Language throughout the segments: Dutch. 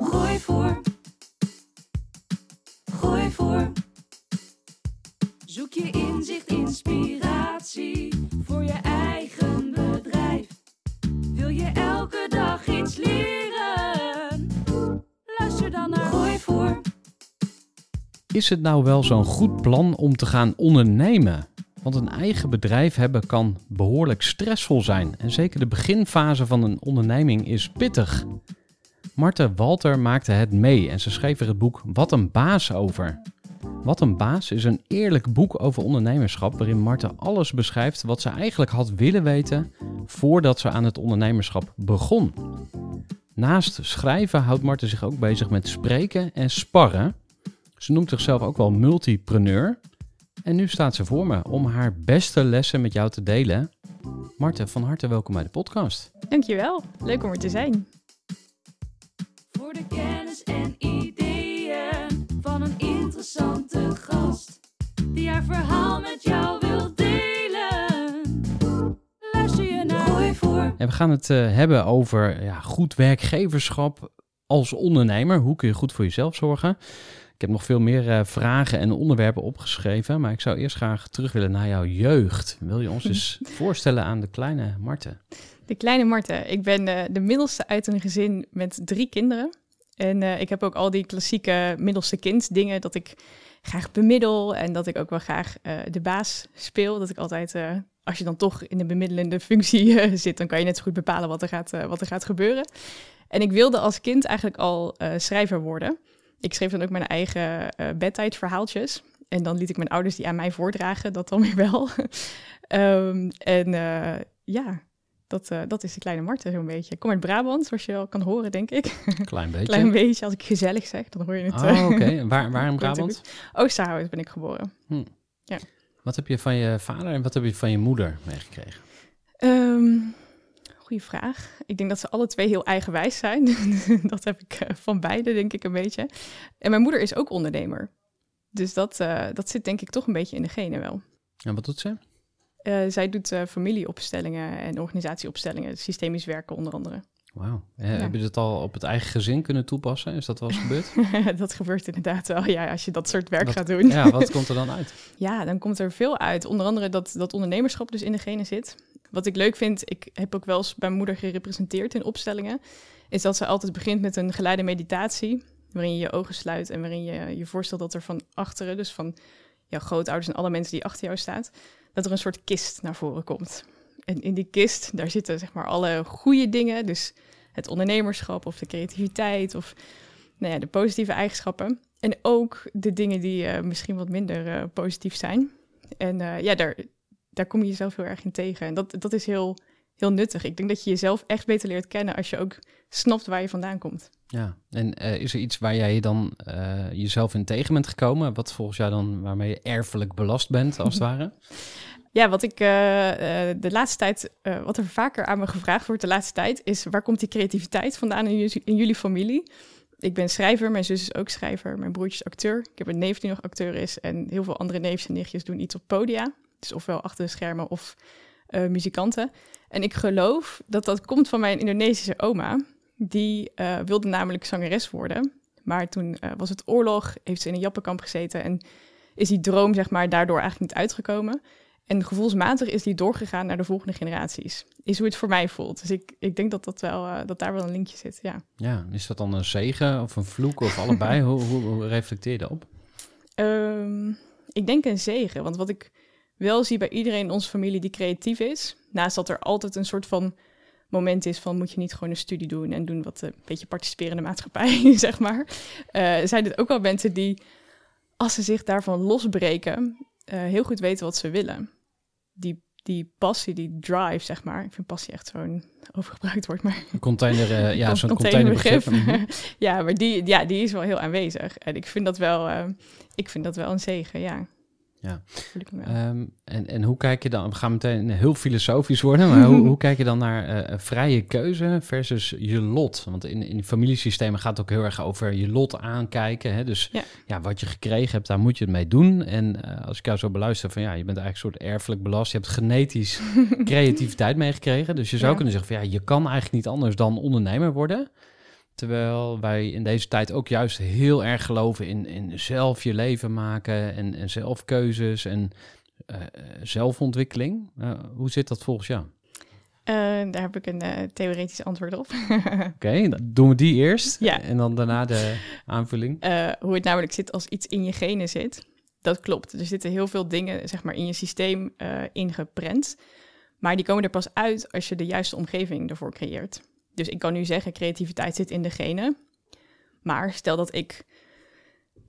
Groeivoer. Groeivoer. Zoek je inzicht, inspiratie voor je eigen bedrijf. Wil je elke dag iets leren? Luister dan naar Groeivoer. Is het nou wel zo'n goed plan om te gaan ondernemen? Want een eigen bedrijf hebben kan behoorlijk stressvol zijn. En zeker de beginfase van een onderneming is pittig. Marten Walter maakte het mee en ze schreef er het boek Wat een baas over. Wat een baas is een eerlijk boek over ondernemerschap waarin Marten alles beschrijft wat ze eigenlijk had willen weten voordat ze aan het ondernemerschap begon. Naast schrijven houdt Marten zich ook bezig met spreken en sparren. Ze noemt zichzelf ook wel multipreneur. En nu staat ze voor me om haar beste lessen met jou te delen. Marten, van harte welkom bij de podcast. Dankjewel, leuk om er te zijn. Voor de kennis en ideeën van een interessante gast. Die haar verhaal met jou wil delen. Luister je naar Groeivoer. En we gaan het eh, hebben over ja, goed werkgeverschap als ondernemer. Hoe kun je goed voor jezelf zorgen? Ik heb nog veel meer eh, vragen en onderwerpen opgeschreven, maar ik zou eerst graag terug willen naar jouw jeugd. Wil je ons eens voorstellen aan de kleine Marten? De kleine Marten. Ik ben eh, de middelste uit een gezin met drie kinderen. En eh, ik heb ook al die klassieke middelste kind dingen dat ik graag bemiddel en dat ik ook wel graag eh, de baas speel. Dat ik altijd, als je dan toch in de bemiddelende functie zit, dan kan je net zo goed bepalen wat er gaat, wat er gaat gebeuren. En ik wilde als kind eigenlijk al schrijver worden. Ik schreef dan ook mijn eigen bedtijdverhaaltjes. En dan liet ik mijn ouders die aan mij voordragen, dat dan weer wel. Ehm, en ja, dat, eh, dat is de kleine Marten zo'n beetje. Ik kom uit Brabant, zoals je al kan horen, denk ik. Klein beetje. Klein beetje, als ik gezellig zeg, dan hoor je het. Oh, oké. En Waar, waar in Brabant? goed. Oosterhout ben ik geboren. Wat heb je van je vader en wat heb je van je moeder meegekregen? Ehm goeie vraag. Ik denk dat ze alle twee heel eigenwijs zijn. dat heb ik eh, van beide, denk ik, een beetje. En mijn moeder is ook ondernemer. Dus dat, dat zit denk ik toch een beetje in de genen wel. En wat doet ze? Eh, zij doet eh, familieopstellingen en organisatieopstellingen, systemisch werken onder andere. Wauw. Eh, Heb je dat al op het eigen gezin kunnen toepassen? Is dat wel eens gebeurd? dat gebeurt inderdaad wel, ja, als je dat soort werk gaat doen. ja, wat komt er dan uit? Ja, dan komt er veel uit. Onder andere dat, dat ondernemerschap dus in de genen zit. Wat ik leuk vind, ik heb ook wel eens bij mijn moeder gerepresenteerd in opstellingen, is dat ze altijd begint met een geleide meditatie, waarin je je ogen sluit en waarin je je voorstelt dat er van achteren, dus van jouw grootouders en alle mensen die achter jou staat, dat er een soort kist naar voren komt. En in die kist, daar zitten zeg maar alle goede dingen, dus het ondernemerschap of de creativiteit of nou ja, de positieve eigenschappen. En ook de dingen die eh, misschien wat minder eh, positief zijn. En eh, ja, daar, daar kom je jezelf heel erg in tegen. En dat, dat is heel, heel nuttig. Ik denk dat je jezelf echt beter leert kennen als je ook snapt waar je vandaan komt. Ja, en eh, is er iets waar jij dan eh, jezelf in tegen bent gekomen? Wat volgens jou dan, waarmee je erfelijk belast bent, als het ware? Ja, wat ik eh, de laatste tijd, wat er vaker aan me gevraagd wordt de laatste tijd, is waar komt die creativiteit vandaan in, jullie- in jullie familie? Ik ben schrijver, mijn zus is ook schrijver, mijn broertje is acteur. Ik heb een neef die nog acteur is en heel veel andere neefjes en nichtjes doen iets op podia. Dus ofwel achter de schermen of muzikanten. En ik geloof dat dat komt van mijn Indonesische oma. Die eh, wilde namelijk zangeres worden. Maar toen eh, was het oorlog, heeft ze in een jappenkamp gezeten en is die droom zeg maar daardoor eigenlijk niet uitgekomen. En gevoelsmatig is die doorgegaan naar de volgende generaties. Is hoe het voor mij voelt. Dus ik, ik denk dat, dat, wel, eh, dat daar wel een linkje zit, ja. Ja, is dat dan een zegen of een vloek of allebei? hoe, hoe, hoe reflecteer je daarop? Ehm, ik denk een zegen, want wat ik wel zie bij iedereen in onze familie die creatief is, naast dat er altijd een soort van moment is van moet je niet gewoon een studie doen en doen wat eh, een beetje participeren in de maatschappij, zeg maar. Eh, zijn het ook wel mensen die, als ze zich daarvan losbreken, eh, heel goed weten wat ze willen. Die, die passie, die drive, zeg maar. Ik vind passie echt zo'n overgebruikt woord, maar... Een container, ja, zo'n containerbegrip. Mhm. ja, maar die, ja, die is wel heel aanwezig. En ik vind dat wel, ik vind dat wel een zegen, ja. Ja. Ehm, en, en hoe kijk je dan, we gaan meteen heel filosofisch worden, maar hoe, hoe kijk je dan naar eh, vrije keuze versus je lot? Want in, in familiesystemen gaat het ook heel erg over je lot aankijken. Hè? Dus ja. Ja. wat je gekregen hebt, daar moet je het mee doen. En eh, als ik jou zo beluister, van ja, je bent eigenlijk een soort erfelijk belast. Je hebt genetisch creativiteit meegekregen. Dus je zou Ja. kunnen zeggen van ja, je kan eigenlijk niet anders dan ondernemer worden. Terwijl wij in deze tijd ook juist heel erg geloven in, in zelf je leven maken en, en zelfkeuzes en eh, eh, zelfontwikkeling. Eh, hoe zit dat volgens jou? Daar heb ik een theoretisch antwoord op. Oké, dan doen we die eerst Ja. en dan daarna de aanvulling. Hoe het namelijk zit als iets in je genen zit. Dat klopt. Er zitten heel veel dingen zeg maar, in je systeem ingeprent. Maar die komen er pas uit als je de juiste omgeving ervoor creëert. Dus ik kan nu zeggen, creativiteit zit in de genen. Maar stel dat ik,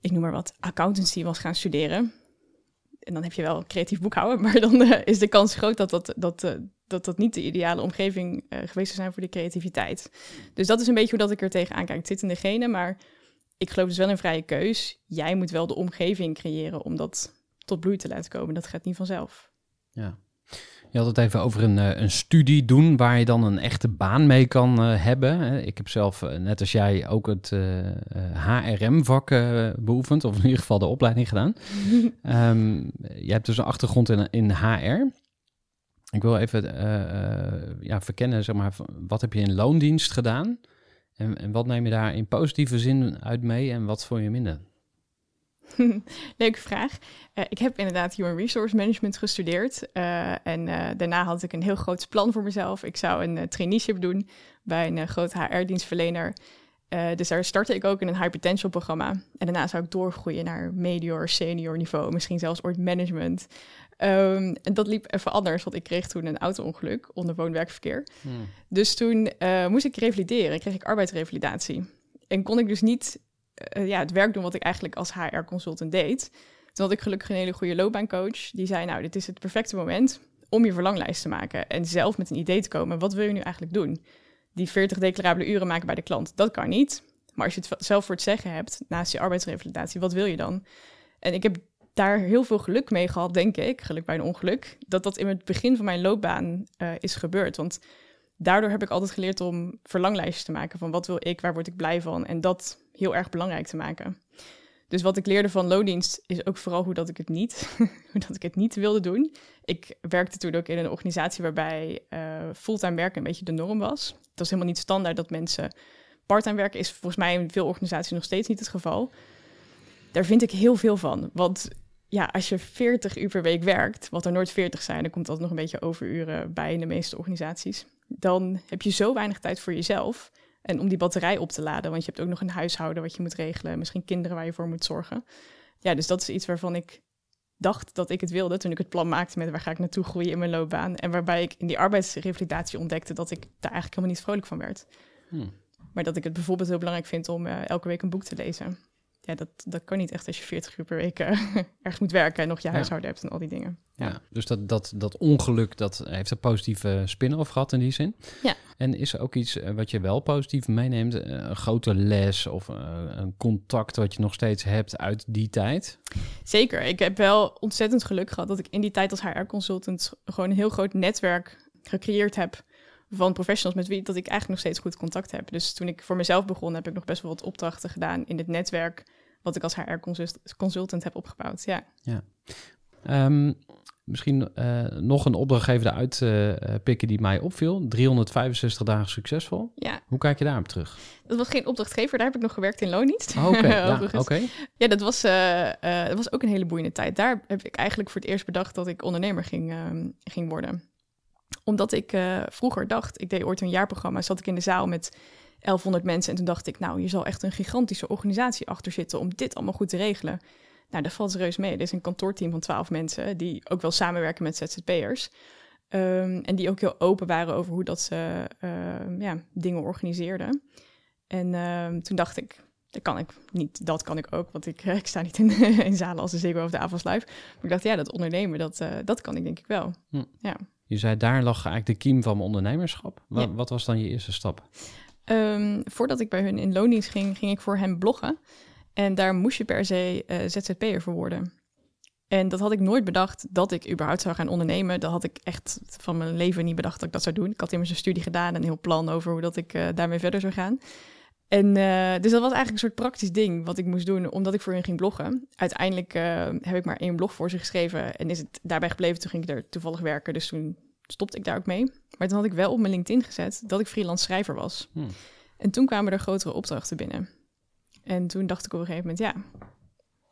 ik noem maar wat, accountancy was gaan studeren. En dan heb je wel creatief boekhouden, maar dan eh, is de kans groot dat dat, dat, eh, dat, dat niet de ideale omgeving eh, geweest zou zijn voor de creativiteit. Dus dat is een beetje hoe dat ik er tegenaan kijk. Het zit in de genen, maar ik geloof dus wel in vrije keus. Jij moet wel de omgeving creëren om dat tot bloei te laten komen. Dat gaat niet vanzelf. Ja. Je had het even over een, eh, een studie doen waar je dan een echte baan mee kan eh, hebben. Ik heb zelf, eh, net als jij, ook het HRM-vak beoefend, of in ieder geval de opleiding gedaan. Ehm je hebt dus een achtergrond in, in HR. Ik wil even ja, verkennen, zeg maar, wat heb je in loondienst gedaan? En, en wat neem je daar in positieve zin uit mee en wat vond je minder? Leuke vraag. Eh, ik heb inderdaad Human Resource Management gestudeerd. eh, en eh, daarna had ik een heel groot plan voor mezelf. Ik zou een traineeship doen bij een groot HR-dienstverlener. Dus daar startte ik ook in een high potential programma. En daarna zou ik doorgroeien naar medior, senior niveau, misschien zelfs ooit management. Ehm, en dat liep even anders, want ik kreeg toen een auto-ongeluk onder woon-werkverkeer. Dus toen moest ik revalideren, kreeg ik arbeidsrevalidatie. En kon ik dus niet eh, ja, het werk doen wat ik eigenlijk als HR-consultant deed. Toen had ik gelukkig een hele goede loopbaancoach. Die zei, nou, dit is het perfecte moment om je verlanglijst te maken. En zelf met een idee te komen, wat wil je nu eigenlijk doen? Die 40 declarabele uren maken bij de klant, dat kan niet. Maar als je het zelf voor het zeggen hebt, naast je arbeidsrevalidatie, wat wil je dan? En ik heb daar heel veel geluk mee gehad, denk ik, geluk bij een ongeluk, dat dat in het begin van mijn loopbaan eh, is gebeurd. Want daardoor heb ik altijd geleerd om verlanglijstjes te maken van wat wil ik, waar word ik blij van en dat heel erg belangrijk te maken. Dus wat ik leerde van loondienst is ook vooral hoe dat ik het niet, hoe dat ik het niet wilde doen. Ik werkte toen ook in een organisatie waarbij eh, fulltime werken een beetje de norm was. Het was helemaal niet standaard dat mensen parttime werken. Is volgens mij in veel organisaties nog steeds niet het geval. Daar vind ik heel veel van. Want ja, als je 40 uur per week werkt, wat er nooit 40 zijn, er komt altijd nog een beetje overuren bij in de meeste organisaties. Dan heb je zo weinig tijd voor jezelf. En om die batterij op te laden, want je hebt ook nog een huishouden wat je moet regelen, misschien kinderen waar je voor moet zorgen. Ja, dus dat is iets waarvan ik dacht dat ik het wilde toen ik het plan maakte met waar ga ik naartoe groeien in mijn loopbaan. En waarbij ik in die arbeidsrevalidatie ontdekte dat ik daar eigenlijk helemaal niet vrolijk van werd. Hmm. Maar dat ik het bijvoorbeeld heel belangrijk vind om uh, elke week een boek te lezen. Ja, dat, dat kan niet echt als je 40 uur per week uh, ergens moet werken en nog je Ja. huishouden hebt en al die dingen. Ja. dus dat, dat, dat ongeluk, dat heeft een positieve spin-off gehad in die zin. Ja. En is er ook iets eh, wat je wel positief meeneemt? Eh, Een grote les of eh, een contact wat je nog steeds hebt uit die tijd? Zeker. Ik heb wel ontzettend geluk gehad dat ik in die tijd als HR-consultant gewoon een heel groot netwerk gecreëerd heb van professionals met wie dat ik eigenlijk nog steeds goed contact heb. Dus toen ik voor mezelf begon, heb ik nog best wel wat opdrachten gedaan in het netwerk wat ik als HR-consultant heb opgebouwd. Ja. Ehm, misschien eh, nog een opdrachtgever eruit eh, eh, pikken die mij opviel. 365 dagen succesvol. Ja, Hoe kijk je daarop terug? dat was geen opdrachtgever, daar heb ik nog gewerkt in loondienst. Oh, Oké, ja, oké. Ja, dat was, dat was ook een hele boeiende tijd. Daar heb ik eigenlijk voor het eerst bedacht dat ik ondernemer ging, ehm, ging worden. Omdat ik vroeger dacht, ik deed ooit een jaarprogramma, zat ik in de zaal met 1100 mensen. En toen dacht ik, nou, hier zal echt een gigantische organisatie achter zitten om dit allemaal goed te regelen. Nou, dat valt reus mee. Er is een kantoorteam van 12 mensen die ook wel samenwerken met ZZP'ers. Ehm, en die ook heel open waren over hoe dat ze ehm, ja, dingen organiseerden. En ehm, toen dacht ik, dat kan ik niet, dat kan ik ook, want ik, ik sta niet in, in zalen als de Ziggo of de Avals Live. Maar ik dacht, ja, dat ondernemen, dat, eh, dat kan ik denk ik wel. Je zei, daar lag eigenlijk de kiem van mijn ondernemerschap. Wa- Ja. Wat was dan je eerste stap? Ehm, voordat ik bij hun in loondienst ging, ging ik voor hen bloggen. En daar moest je per se eh, ZZP'er voor worden. En dat had ik nooit bedacht dat ik überhaupt zou gaan ondernemen. Dat had ik echt van mijn leven niet bedacht dat ik dat zou doen. Ik had immers een studie gedaan en een heel plan over hoe dat ik eh, daarmee verder zou gaan. En eh, dus dat was eigenlijk een soort praktisch ding wat ik moest doen, omdat ik voor hen ging bloggen. Uiteindelijk heb ik maar één blog voor ze geschreven en is het daarbij gebleven. Toen ging ik er toevallig werken, dus toen stopte ik daar ook mee. Maar toen had ik wel op mijn LinkedIn gezet dat ik freelance schrijver was. Hmm. En toen kwamen er grotere opdrachten binnen. En toen dacht ik op een gegeven moment, ja,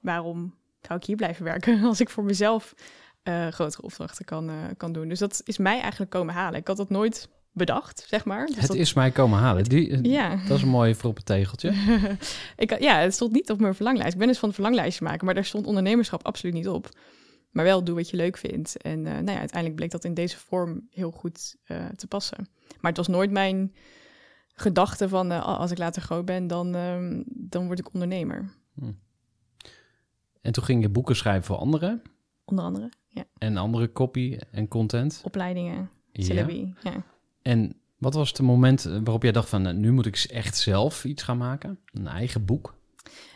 waarom zou ik hier blijven werken als ik voor mezelf eh, grotere opdrachten kan, eh, kan doen? Dus dat is mij eigenlijk komen halen. Ik had dat nooit bedacht, zeg maar. Dus het dat, is mij komen halen. Die, Ja. Dat is een mooie voor op het tegeltje. ik, ja, het stond niet op mijn verlanglijst. Ik ben eens van het verlanglijstje maken, maar daar stond ondernemerschap absoluut niet op. Maar wel doe wat je leuk vindt. En eh, nou ja, uiteindelijk bleek dat in deze vorm heel goed eh, te passen. Maar het was nooit mijn gedachte van eh, als ik later groot ben, dan, ehm, dan word ik ondernemer. En toen ging je boeken schrijven voor anderen. Onder andere, ja. En andere copy en content. Opleidingen, Ja. Celebi, ja. En wat was het moment waarop jij dacht van... nou, nu moet ik echt zelf iets gaan maken? Een eigen boek?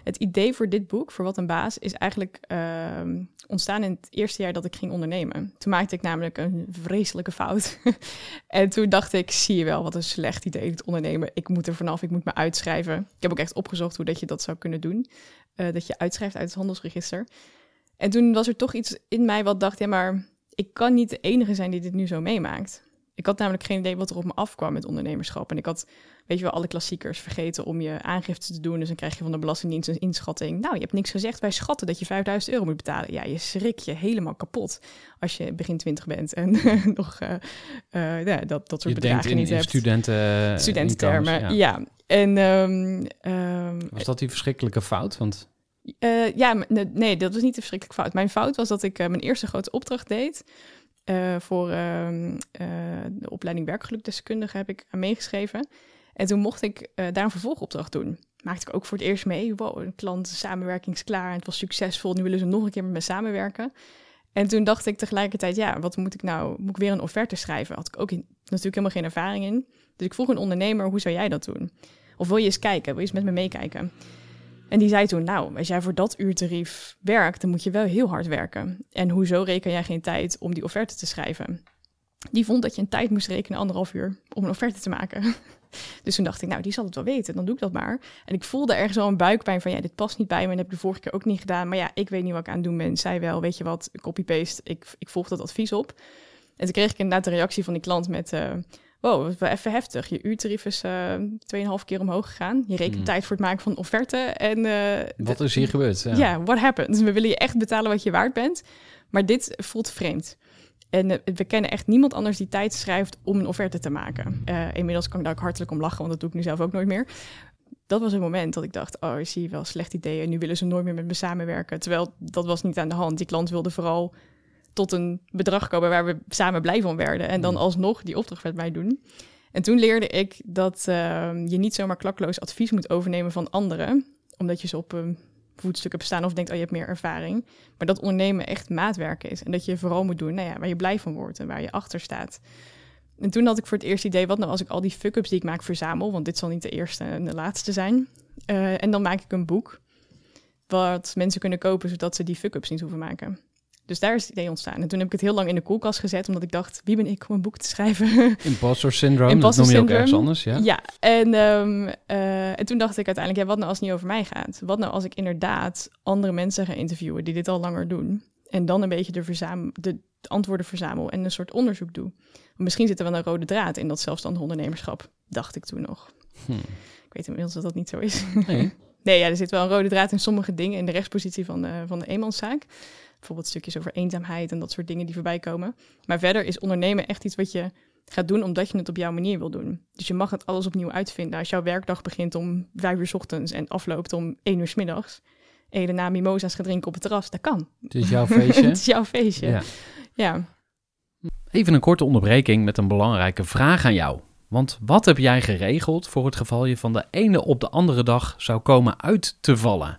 Het idee voor dit boek, voor Wat een Baas, is eigenlijk ehm, ontstaan in het eerste jaar dat ik ging ondernemen. Toen maakte ik namelijk een vreselijke fout. en toen dacht ik, zie je wel, wat een slecht idee het ondernemen. Ik moet er vanaf, ik moet me uitschrijven. Ik heb ook echt opgezocht hoe dat je dat zou kunnen doen. Eh, dat je uitschrijft uit het handelsregister. En toen was er toch iets in mij wat dacht, ja maar ik kan niet de enige zijn die dit nu zo meemaakt. Ik had namelijk geen idee wat er op me afkwam met ondernemerschap. En ik had, weet je wel, alle klassiekers vergeten om je aangifte te doen. Dus dan krijg je van de Belastingdienst een inschatting. Nou, je hebt niks gezegd. Wij schatten dat je 5000 euro moet betalen. Ja, je schrik je helemaal kapot als je begin 20 bent en nog eh, eh, ja, dat, dat soort Je bedragen in, niet in hebt. studenten... Studententermen, inkomens, ja. En ehm, ehm, Was dat die verschrikkelijke fout? Want eh, ja, nee, dat was niet de verschrikkelijke fout. Mijn fout was dat ik eh, mijn eerste grote opdracht deed. Eh, voor ehm, eh, de opleiding werkgelukdeskundige heb ik aan meegeschreven. En toen mocht ik eh, daar een vervolgopdracht doen. Maakte ik ook voor het eerst mee. Wow, een klant, samenwerkingsklaar. Het was succesvol. Nu willen ze nog een keer met me samenwerken. En toen dacht ik tegelijkertijd, ja, wat moet ik nou? Moet ik weer een offerte schrijven? Had ik ook natuurlijk helemaal geen ervaring in. Dus ik vroeg een ondernemer, hoe zou jij dat doen? Of wil je eens kijken? Wil je eens met me meekijken? En die zei toen, nou, als jij voor dat uurtarief werkt, dan moet je wel heel hard werken. En hoezo reken jij geen tijd om die offerte te schrijven? Die vond dat je een tijd moest rekenen, anderhalf uur, om een offerte te maken. Dus toen dacht ik, nou, die zal het wel weten, dan doe ik dat maar. En ik voelde ergens wel een buikpijn van, ja, dit past niet bij me. En heb ik de vorige keer ook niet gedaan. Maar ja, ik weet niet wat ik aan het doen ben. Zij wel, weet je wat, copy-paste. Ik, ik volg dat advies op. En toen kreeg ik inderdaad de reactie van die klant met... eh, wow, dat is wel even heftig. Je uurtarief is eh 2,5 keer omhoog gegaan. Je rekent Hmm. tijd voor het maken van een offerte. En eh, wat is hier gebeurd? Ja. what happened? We willen je echt betalen wat je waard bent. Maar dit voelt vreemd. En eh, we kennen echt niemand anders die tijd schrijft om een offerte te maken. Eh, inmiddels kan ik daar ook hartelijk om lachen, want dat doe ik nu zelf ook nooit meer. Dat was een moment dat ik dacht, oh, ik zie wel slecht idee. En nu willen ze nooit meer met me samenwerken. Terwijl dat was niet aan de hand. Die klant wilde vooral tot een bedrag komen waar we samen blij van werden. En dan Hmm. alsnog die opdracht met mij doen. En toen leerde ik dat eh, je niet zomaar klakloos advies moet overnemen van anderen. Omdat je ze op een voetstuk hebt staan of denkt, oh, je hebt meer ervaring. Maar dat ondernemen echt maatwerk is. En dat je vooral moet doen nou ja, waar je blij van wordt en waar je achter staat. En toen had ik voor het eerst idee, wat nou als ik al die fuck-ups die ik maak verzamel, want dit zal niet de eerste en de laatste zijn. Eh, en dan maak ik een boek wat mensen kunnen kopen, zodat ze die fuck-ups niet hoeven maken. Dus daar is het idee ontstaan. En toen heb ik het heel lang in de koelkast gezet, omdat ik dacht, wie ben ik om een boek te schrijven? Imposter syndrome, Imposter dat noem je ook syndrome. ergens anders, ja? Ja, en, ehm, eh, en toen dacht ik uiteindelijk, ja, wat nou als het niet over mij gaat? Wat nou als ik inderdaad andere mensen ga interviewen die dit al langer doen? En dan een beetje de, verzam de, de antwoorden verzamel en een soort onderzoek doe. Misschien zit er wel een rode draad in dat zelfstandig ondernemerschap, dacht ik toen nog. Hm. Ik weet inmiddels dat dat niet zo is. Nee. Nee, ja, er zit wel een rode draad in sommige dingen in de rechtspositie van de, van de eenmanszaak. Bijvoorbeeld stukjes over eenzaamheid en dat soort dingen die voorbij komen. Maar verder is ondernemen echt iets wat je gaat doen omdat je het op jouw manier wil doen. Dus je mag het alles opnieuw uitvinden. Als jouw werkdag begint om vijf uur 's ochtends en afloopt om één uur 's middags... en je daarna mimosa's gaat drinken op het terras, dat kan. Het is jouw feestje. het is jouw feestje. Ja. ja. Even een korte onderbreking met een belangrijke vraag aan jou. Want wat heb jij geregeld voor het geval je van de ene op de andere dag zou komen uit te vallen?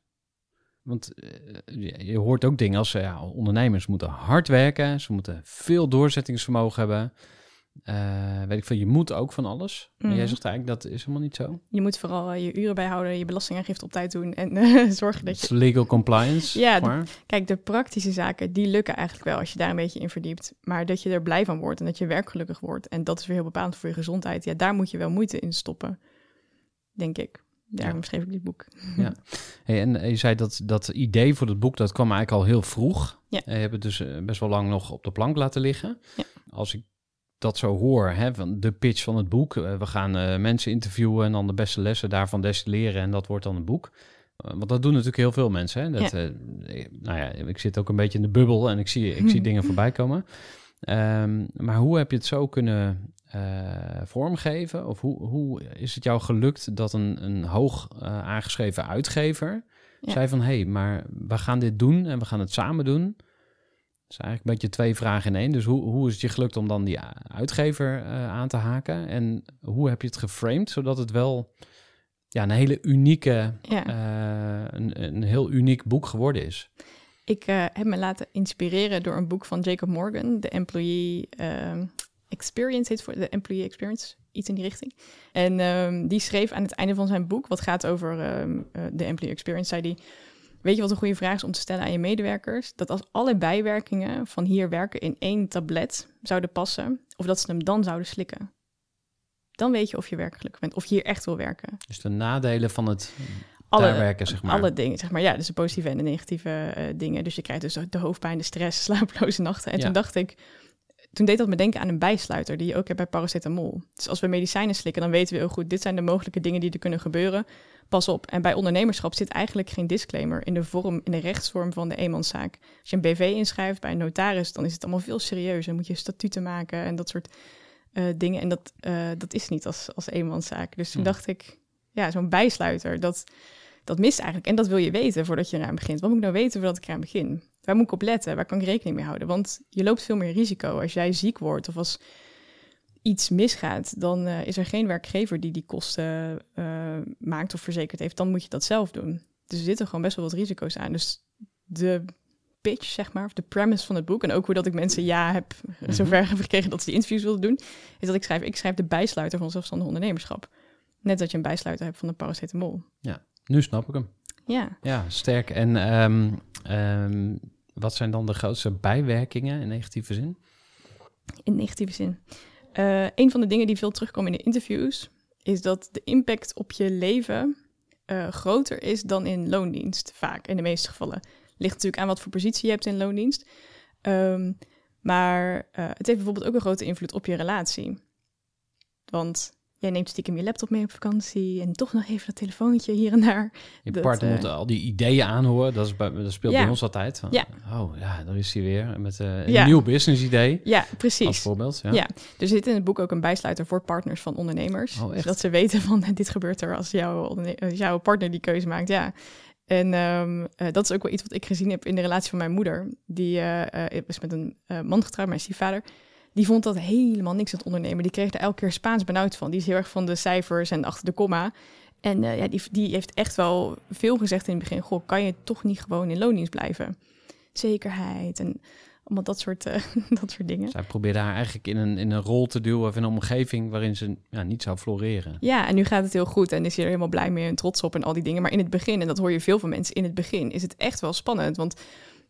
Want eh, je- je hoort ook dingen als eh, ja, ondernemers moeten hard werken, ze moeten veel doorzettingsvermogen hebben. Eh, weet ik veel, je moet ook van alles. Maar jij Mhm. zegt eigenlijk dat is helemaal niet zo. Je moet vooral eh, je uren bijhouden, je belastingaangifte op tijd doen... en eh, zorgen dat Dat je legal compliance. Ja, de- maar. Kijk, de praktische zaken, die lukken eigenlijk wel als je daar een beetje in verdiept. Maar dat je er blij van wordt en dat je werkgelukkig wordt. En dat is weer heel bepalend voor je gezondheid. Ja, daar moet je wel moeite in stoppen, denk ik. Daarom Ja. schreef ik dit boek. Hey, en je zei dat dat idee voor het boek, dat kwam eigenlijk al heel vroeg. Ja. En je hebt het dus eh, best wel lang nog op de plank laten liggen. Ja. Als ik dat zo hoor, hè, van de pitch van het boek. eh, we gaan eh, mensen interviewen en dan de beste lessen daarvan destilleren en dat wordt dan een boek. Eh, want dat doen natuurlijk heel veel mensen. Hè? Dat, Ja. eh, nou ja, ik zit ook een beetje in de bubbel en ik zie, ik zie dingen voorbij komen. Ehm, maar hoe heb je het zo kunnen eh, vormgeven? Of hoe, hoe is het jou gelukt dat een, een hoog eh, aangeschreven uitgever Ja. zei van... hé, hey, maar we gaan dit doen en we gaan het samen doen. Dat is eigenlijk een beetje twee vragen in één. Dus hoe, hoe is het je gelukt om dan die uitgever eh, aan te haken? En hoe heb je het geframed zodat het wel ja, een hele unieke, Ja. eh, een, een heel uniek boek geworden is? Ik eh, heb me laten inspireren door een boek van Jacob Morgan, de Employee ehm, Experience heet voor de Employee Experience, iets in die richting. En ehm, die schreef aan het einde van zijn boek, wat gaat over ehm, eh, de Employee Experience, zei hij, weet je wat een goede vraag is om te stellen aan je medewerkers? Dat als alle bijwerkingen van hier werken in één tablet zouden passen, of dat ze hem dan zouden slikken. Dan weet je of je werkelijk bent, of je hier echt wil werken. Dus de nadelen van het Alle, werken, zeg maar. alle dingen, zeg maar. Ja, dus de positieve en de negatieve eh, dingen. Dus je krijgt dus de hoofdpijn, de stress, slapeloze nachten. En Ja. toen dacht ik, toen deed dat me denken aan een bijsluiter die je ook hebt bij paracetamol. Dus als we medicijnen slikken, dan weten we heel goed, dit zijn de mogelijke dingen die er kunnen gebeuren. Pas op. En bij ondernemerschap zit eigenlijk geen disclaimer in de vorm, in de rechtsvorm van de eenmanszaak. Als je een BV inschrijft bij een notaris, dan is het allemaal veel serieuzer. Dan moet je statuten maken en dat soort eh, dingen. En dat, eh, dat is niet als, als eenmanszaak. Dus toen Hmm. dacht ik, ja, zo'n bijsluiter, dat, dat mist eigenlijk. En dat wil je weten voordat je eraan begint. Wat moet ik nou weten voordat ik eraan begin? Waar moet ik op letten? Waar kan ik rekening mee houden? Want je loopt veel meer risico. Als jij ziek wordt of als iets misgaat, dan eh, is er geen werkgever die die kosten eh, maakt of verzekerd heeft. Dan moet je dat zelf doen. Dus er zitten gewoon best wel wat risico's aan. Dus de pitch, zeg maar, of de premise van het boek... en ook hoe dat ik mensen ja heb Mhm. zover heb gekregen dat ze die interviews wilden doen... is dat ik schrijf, ik schrijf de bijsluiter van zelfstandig ondernemerschap. Net dat je een bijsluiter hebt van de paracetamol. Nu snap ik hem. Ja, Ja, sterk. En ehm, ehm, wat zijn dan de grootste bijwerkingen in negatieve zin? in negatieve zin. Eh, een van de dingen die veel terugkomen in de interviews... is dat de impact op je leven eh, groter is dan in loondienst. Vaak, in de meeste gevallen. Ligt natuurlijk aan wat voor positie je hebt in loondienst. Ehm, maar eh, het heeft bijvoorbeeld ook een grote invloed op je relatie. Want jij neemt stiekem je laptop mee op vakantie en toch nog even dat telefoontje hier en daar. Je Dat, partner eh, moet al die ideeën aanhoren. Dat, is bij, dat speelt Ja. bij ons altijd. Van, Ja. Oh ja, daar is hij weer. Met eh, een Ja. nieuw business idee. Ja, Als precies. voorbeeld. Ja. Ja. Er zit in het boek ook een bijsluiter voor partners van ondernemers. Oh, zodat ze weten van dit gebeurt er als jouw, als jouw partner die keuze maakt. Ja. En ehm, eh, dat is ook wel iets wat ik gezien heb in de relatie van mijn moeder. Die is met een man getrouwd, mijn stiefvader. Die vond dat helemaal niks het ondernemen. Die kreeg er elke keer Spaans benauwd van. Die is heel erg van de cijfers en achter de komma. En eh, ja, die, die heeft echt wel veel gezegd in het begin. Goh, kan je toch niet gewoon in loondienst blijven? Zekerheid en allemaal dat soort, eh, dat soort dingen. Zij probeerde haar eigenlijk in een, in een rol te duwen of in een omgeving waarin ze ja, niet zou floreren. Ja, en nu gaat het heel goed en is hij er helemaal blij mee en trots op en al die dingen. Maar in het begin, en dat hoor je veel van mensen, in het begin is het echt wel spannend. Want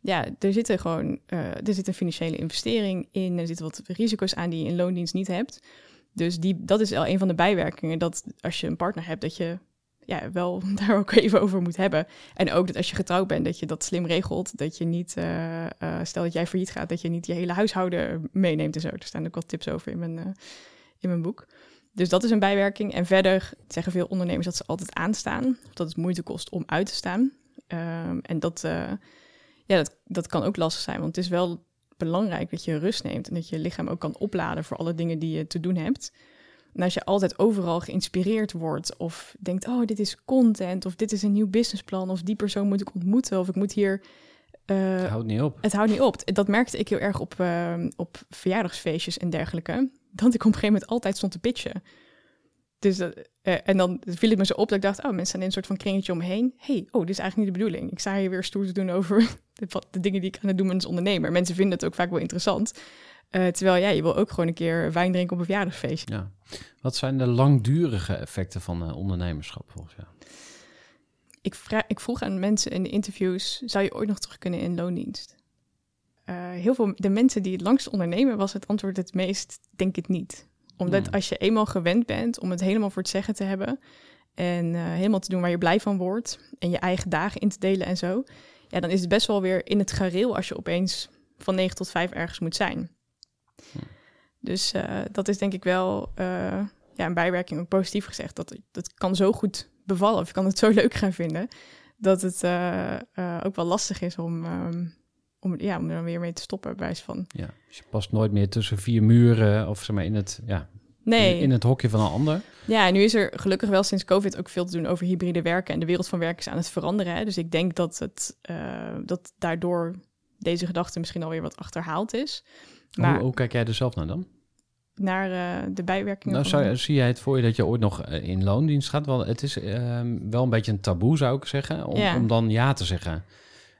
ja, er zitten gewoon, eh, er zit een financiële investering in, er zitten wat risico's aan die je in loondienst niet hebt. Dus die, dat is al een van de bijwerkingen, dat als je een partner hebt, dat je ja, wel daar ook even over moet hebben. En ook dat als je getrouwd bent, dat je dat slim regelt. Dat je niet, eh, eh, stel dat jij failliet gaat, dat je niet je hele huishouden meeneemt en zo. Er staan ook wat tips over in mijn, in mijn boek. Dus dat is een bijwerking. En verder zeggen veel ondernemers dat ze altijd aanstaan. Of dat het moeite kost om uit te staan. Ehm, en dat, ja, dat, dat kan ook lastig zijn. Want het is wel belangrijk dat je rust neemt. En dat je lichaam ook kan opladen voor alle dingen die je te doen hebt. En als je altijd overal geïnspireerd wordt. Of denkt, oh, dit is content. Of dit is een nieuw businessplan. Of die persoon moet ik ontmoeten. Of ik moet hier... eh, Houd niet op. het houdt niet op. Dat merkte ik heel erg op, eh, op verjaardagsfeestjes en dergelijke. Dat ik op een gegeven moment altijd stond te pitchen. Dus, dat- eh, en dan viel het me zo op dat ik dacht, oh, mensen zijn in een soort van kringetje omheen. hey, oh, dit is eigenlijk niet de bedoeling. Ik sta hier weer stoer te doen over de, de dingen die ik aan het doen ben als ondernemer. Mensen vinden het ook vaak wel interessant. Eh, terwijl ja, je wil ook gewoon een keer wijn drinken op een verjaardagsfeest. Ja. Wat zijn de langdurige effecten van eh, ondernemerschap volgens jou? Ik, vra- ik vroeg aan mensen in de interviews, zou je ooit nog terug kunnen in loondienst? Eh, heel veel, de mensen die het langst ondernemen, was het antwoord het meest, denk het niet. Omdat Hmm. als je eenmaal gewend bent om het helemaal voor het zeggen te hebben en eh, helemaal te doen waar je blij van wordt en je eigen dagen in te delen en zo, ja, dan is het best wel weer in het gareel als je opeens van 9 tot 5 ergens moet zijn. Hmm. Dus eh, dat is denk ik wel eh, ja, een bijwerking, ook positief gezegd. Dat, dat kan zo goed bevallen of je kan het zo leuk gaan vinden, dat het ook wel lastig is om, ehm, om, ja, om er dan weer mee te stoppen, bij van. Ja. Dus je past nooit meer tussen vier muren of zeg maar in het, ja, Nee, in, in het hokje van een ander. ja, en nu is er gelukkig wel sinds COVID ook veel te doen over hybride werken en de wereld van werken is aan het veranderen. Hè? Dus ik denk dat, het, eh, dat daardoor deze gedachte misschien alweer wat achterhaald is. Maar Hoe, hoe kijk jij er zelf naar dan? naar eh, de bijwerkingen. Nou, zou, zie jij het voor je dat je ooit nog eh, in loondienst gaat? Want het is ehm, wel een beetje een taboe, zou ik zeggen, om, Ja. om dan ja te zeggen.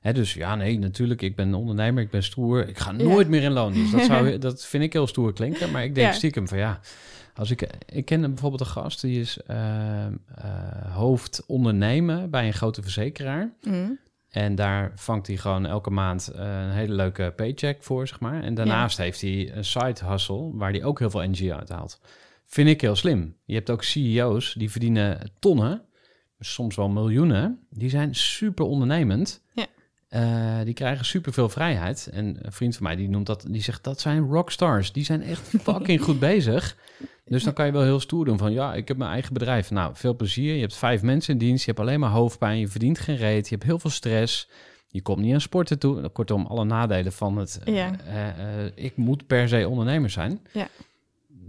Hè, dus ja, nee, natuurlijk, ik ben ondernemer, ik ben stoer. Ik ga nooit meer in loondienst. Dat, zou, dat vind ik heel stoer klinken, maar ik denk Ja. stiekem van ja... Als ik, ik ken bijvoorbeeld een gast, die is ehm, eh, hoofd ondernemen bij een grote verzekeraar. Mhm. En daar vangt hij gewoon elke maand eh, een hele leuke paycheck voor, zeg maar. En daarnaast heeft hij een side hustle waar hij ook heel veel energie uit haalt. Vind ik heel slim. Je hebt ook CEO's die verdienen tonnen, soms wel miljoenen. Die zijn super ondernemend. Ja. Eh, die krijgen super veel vrijheid. En een vriend van mij die noemt dat, die zegt dat zijn rockstars. Die zijn echt fucking goed bezig. Dus dan kan je wel heel stoer doen van ja, ik heb mijn eigen bedrijf. Nou, veel plezier. Je hebt vijf mensen in dienst. Je hebt alleen maar hoofdpijn. Je verdient geen reet. Je hebt heel veel stress. Je komt niet aan sporten toe. Kortom, alle nadelen van het. Ja. eh, eh, ik moet per se ondernemer zijn. Ja.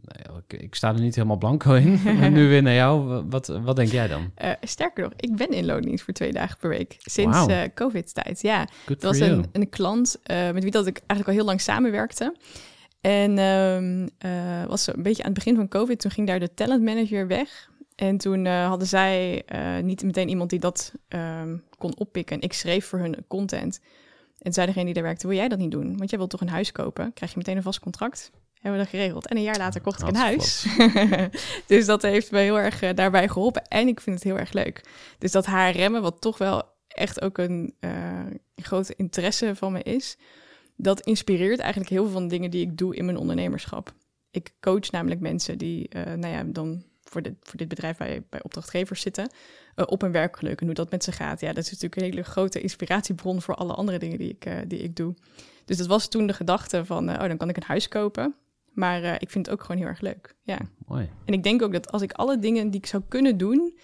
Nou, ik, ik sta er niet helemaal blanco in. nu weer naar jou. Wat, wat denk jij dan? Eh, sterker nog, ik ben in loondienst voor twee dagen per week. Sinds eh, COVID-tijd, ja. Good Het was een, een klant eh, met wie dat ik eigenlijk al heel lang samenwerkte. En eh, was een beetje aan het begin van COVID. Toen ging daar de talent manager weg. En toen hadden zij niet meteen iemand die dat ehm, kon oppikken. En ik schreef voor hun content. En zei degene die daar werkte, wil jij dat niet doen? Want jij wilt toch een huis kopen? Krijg je meteen een vast contract? Hebben we dat geregeld. En een jaar later kocht ik een huis. dus dat heeft me heel erg eh, daarbij geholpen. En ik vind het heel erg leuk. Dus dat haar remmen, wat toch wel echt ook een eh, grote interesse van me is, dat inspireert eigenlijk heel veel van de dingen die ik doe in mijn ondernemerschap. Ik coach namelijk mensen die, eh, nou ja, dan voor dit, voor dit bedrijf bij, bij opdrachtgevers zitten, op hun werkgeluk en hoe dat met ze gaat. Ja, dat is natuurlijk een hele grote inspiratiebron voor alle andere dingen die ik, die ik doe. Dus dat was toen de gedachte van, oh, dan kan ik een huis kopen. Maar eh, ik vind het ook gewoon heel erg leuk. Ja. Mooi. En ik denk ook dat als ik alle dingen die ik zou kunnen doen,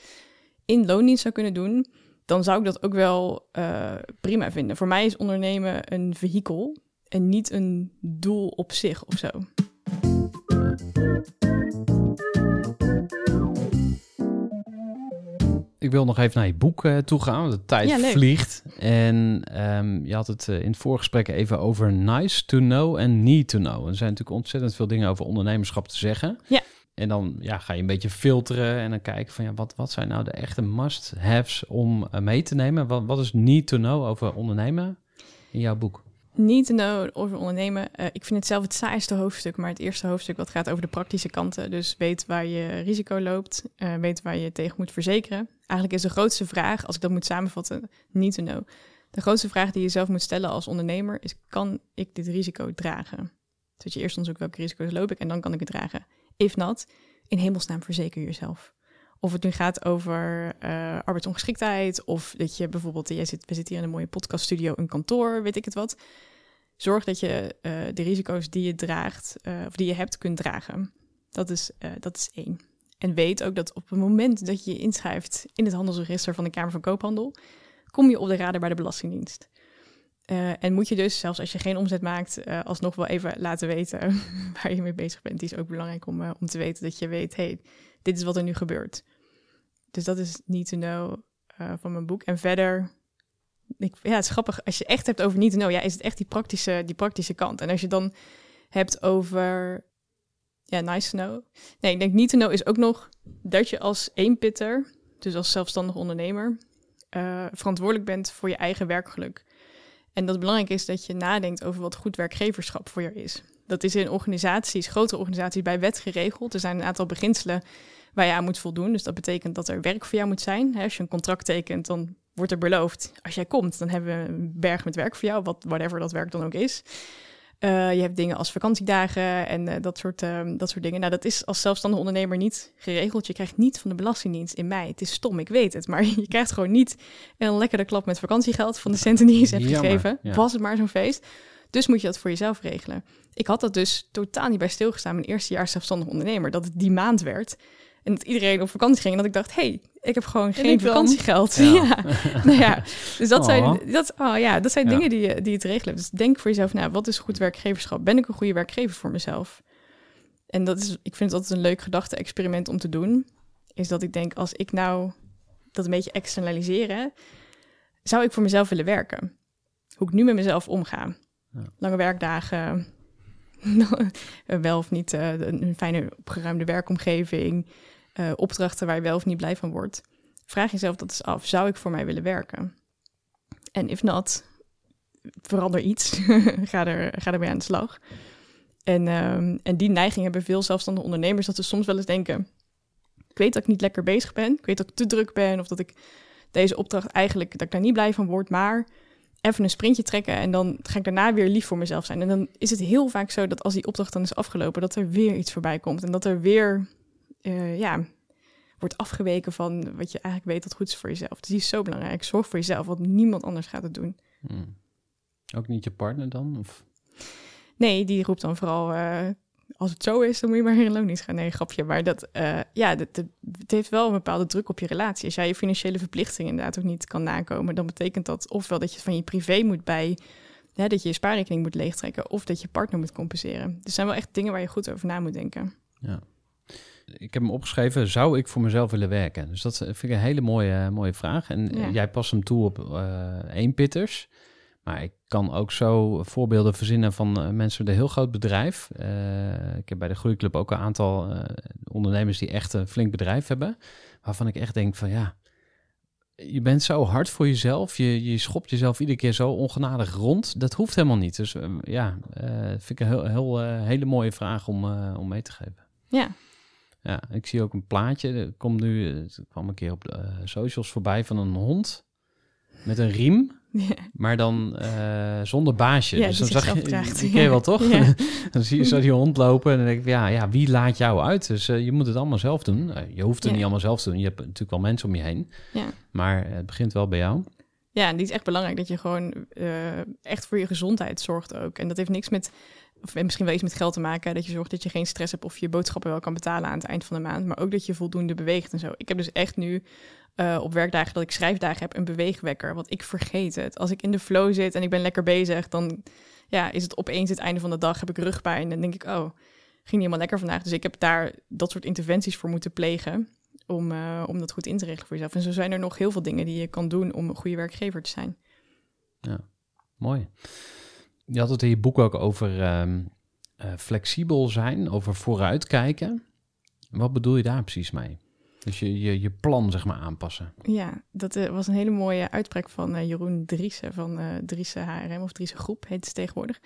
in loondienst zou kunnen doen, dan zou ik dat ook wel eh, prima vinden. Voor mij is ondernemen een vehikel en niet een doel op zich of zo. Ik wil nog even naar je boek eh, toe gaan, want de tijd Ja, vliegt. En ehm, je had het eh, in het voorgesprek even over nice to know en need to know. Er zijn natuurlijk ontzettend veel dingen over ondernemerschap te zeggen. Ja. En dan ja, ga je een beetje filteren en dan kijken van ja, wat, wat zijn nou de echte must-haves om eh, mee te nemen? Wat, wat is need to know over ondernemen in jouw boek? Niet te know over ondernemen. Eh, ik vind het zelf het saaiste hoofdstuk, maar het eerste hoofdstuk wat gaat over de praktische kanten. Dus weet waar je risico loopt, eh, weet waar je tegen moet verzekeren. Eigenlijk is de grootste vraag, als ik dat moet samenvatten, niet to know. De grootste vraag die je zelf moet stellen als ondernemer is, kan ik dit risico dragen? Dus je eerst onderzoekt welke risico's loop ik en dan kan ik het dragen. If not, in hemelsnaam verzeker jezelf. Of het nu gaat over eh, arbeidsongeschiktheid, of dat je bijvoorbeeld, jij zit, we zitten hier in een mooie podcaststudio, een kantoor, weet ik het wat. Zorg dat je eh, de risico's die je draagt, eh, of die je hebt, kunt dragen. Dat is, dat is één. En weet ook dat op het moment dat je je inschrijft in het handelsregister van de Kamer van Koophandel, kom je op de radar bij de Belastingdienst. En moet je dus, zelfs als je geen omzet maakt, eh, alsnog wel even laten weten waar je mee bezig bent. Die is ook belangrijk om, om te weten dat je weet, hey, dit is wat er nu gebeurt. Dus dat is niet to know eh, van mijn boek. En verder, ik, ja, het is grappig, als je echt hebt over niet to know, ja, is het echt die praktische, die praktische kant. En als je dan hebt over, ja, nice to know. Nee, ik denk niet to know is ook nog dat je als eenpitter, dus als zelfstandig ondernemer, eh, verantwoordelijk bent voor je eigen werkgeluk. En dat belangrijk is dat je nadenkt over wat goed werkgeverschap voor je is. Dat is in organisaties, grotere organisaties, bij wet geregeld. Er zijn een aantal beginselen waar je aan moet voldoen. Dus dat betekent dat er werk voor jou moet zijn. Hè, Als je een contract tekent, dan wordt er beloofd... als jij komt, dan hebben we een berg met werk voor jou, wat, whatever dat werk dan ook is. Eh, je hebt dingen als vakantiedagen en eh, dat, soort, eh, dat soort dingen. Nou, dat is als zelfstandig ondernemer niet geregeld. Je krijgt niet van de Belastingdienst in mei. Het is stom, ik weet het. Maar je krijgt gewoon niet een lekkere klap met vakantiegeld van de centen die je ze hebt gegeven. ja. Was het maar zo'n feest. Dus moet je dat voor jezelf regelen. Ik had dat dus totaal niet bij stilgestaan. Mijn eerste jaar zelfstandig ondernemer. Dat het die maand werd. En dat iedereen op vakantie ging. En dat ik dacht, hey, ik heb gewoon geen vakantiegeld. Ja. Ja. nou ja, dus dat Oh. zijn, dat, oh ja, dat zijn Ja. dingen die je, die je te regelen. Dus denk voor jezelf, nou, wat is goed werkgeverschap? Ben ik een goede werkgever voor mezelf? En dat is, ik vind het altijd een leuk gedachte-experiment om te doen. Is dat ik denk, als ik nou dat een beetje externaliseren, zou ik voor mezelf willen werken? Hoe ik nu met mezelf omga. Ja. Lange werkdagen, wel of niet eh, een fijne opgeruimde werkomgeving, eh, opdrachten waar je wel of niet blij van wordt. Vraag jezelf dat eens af. Zou ik voor mij willen werken? En if not, verander iets. ga, er, ga ermee aan de slag. En, ehm, en die neiging hebben veel zelfstandige ondernemers, dat ze soms wel eens denken... ik weet dat ik niet lekker bezig ben, ik weet dat ik te druk ben... of dat ik deze opdracht eigenlijk, dat ik daar niet blij van word... maar even een sprintje trekken en dan ga ik daarna weer lief voor mezelf zijn. En dan is het heel vaak zo dat als die opdracht dan is afgelopen... dat er weer iets voorbij komt en dat er weer... eh, ja, wordt afgeweken van wat je eigenlijk weet dat goed is voor jezelf. Dus die is zo belangrijk. Zorg voor jezelf, want niemand anders gaat het doen. Hmm. Ook niet je partner dan? Of? Nee, die roept dan vooral... eh, als het zo is, dan moet je maar geen loondienst gaan. Nee, grapje. Maar dat, eh, ja, dat, dat- het heeft wel een bepaalde druk op je relatie. Als jij je financiële verplichtingen inderdaad ook niet kan nakomen... dan betekent dat ofwel dat je van je privé moet bij... Ja, dat je je spaarrekening moet leegtrekken... of dat je partner moet compenseren. Dus er zijn wel echt dingen waar je goed over na moet denken. Ja. Ik heb hem opgeschreven, zou ik voor mezelf willen werken? Dus dat vind ik een hele mooie, mooie vraag. En eh, Ja. jij past hem toe op eh eenpitters. Maar ik kan ook zo voorbeelden verzinnen van eh, mensen met een heel groot bedrijf. Eh, ik heb bij de Groeiclub ook een aantal eh, ondernemers die echt een flink bedrijf hebben. Waarvan ik echt denk van ja, je bent zo hard voor jezelf. Je, je schopt jezelf iedere keer zo ongenadig rond. Dat hoeft helemaal niet. Dus eh, ja, eh, vind ik een heel, heel, eh, hele mooie vraag om, eh, om mee te geven. Ja, Ja, ik zie ook een plaatje. Er komt nu, het kwam een keer op de eh, socials voorbij van een hond met een riem, ja. maar dan eh, zonder baasje. Ja, dus dan zag je, draagt. die ken je wel toch? Ja. dan zie je zo die hond lopen en dan denk ik, ja, ja wie laat jou uit? Dus eh, je moet het allemaal zelf doen. Eh, je hoeft het niet allemaal zelf te doen. Je hebt natuurlijk wel mensen om je heen, Ja. maar eh, het begint wel bij jou. Ja, en die is echt belangrijk dat je gewoon eh, echt voor je gezondheid zorgt ook. En dat heeft niks met of misschien wel iets met geld te maken. Dat je zorgt dat je geen stress hebt of je boodschappen wel kan betalen aan het eind van de maand. Maar ook dat je voldoende beweegt en zo. Ik heb dus echt nu eh, op werkdagen dat ik schrijfdagen heb een beweegwekker. Want ik vergeet het. Als ik in de flow zit en ik ben lekker bezig, dan ja, is het opeens het einde van de dag. Heb ik rugpijn en dan denk ik, oh, ging niet helemaal lekker vandaag. Dus ik heb daar dat soort interventies voor moeten plegen. Om, eh, om dat goed in te regelen voor jezelf. En zo zijn er nog heel veel dingen die je kan doen om een goede werkgever te zijn. Mooi. Je had het in je boek ook over ehm, eh, flexibel zijn, over vooruitkijken. Wat bedoel je daar precies mee? Dus je, je, je plan, zeg maar, aanpassen. Ja, dat eh, was een hele mooie uitspraak van eh, Jeroen Driessen van Driessen HRM of Driessen Groep heet het tegenwoordig.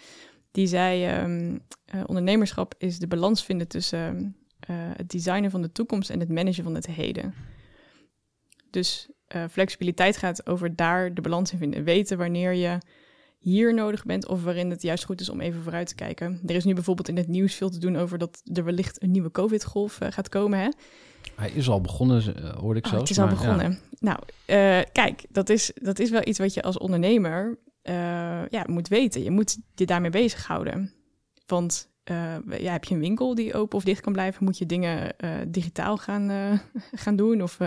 Die zei, ehm, eh, ondernemerschap is de balans vinden tussen het designen van de toekomst en het managen van het heden. Dus flexibiliteit gaat over daar de balans in vinden. Weten wanneer je hier nodig bent of waarin het juist goed is om even vooruit te kijken. Er is nu bijvoorbeeld in het nieuws veel te doen over dat er wellicht een nieuwe COVID-golf eh, gaat komen. Hè? Hij is al begonnen, eh, hoorde ik Oh, zelfs. het is al ja. begonnen. Nou, eh, kijk, dat is, dat is wel iets wat je als ondernemer ja, moet weten. Je moet je daarmee bezighouden. Want ja, heb je een winkel die open of dicht kan blijven? Moet je dingen digitaal gaan, gaan doen? Of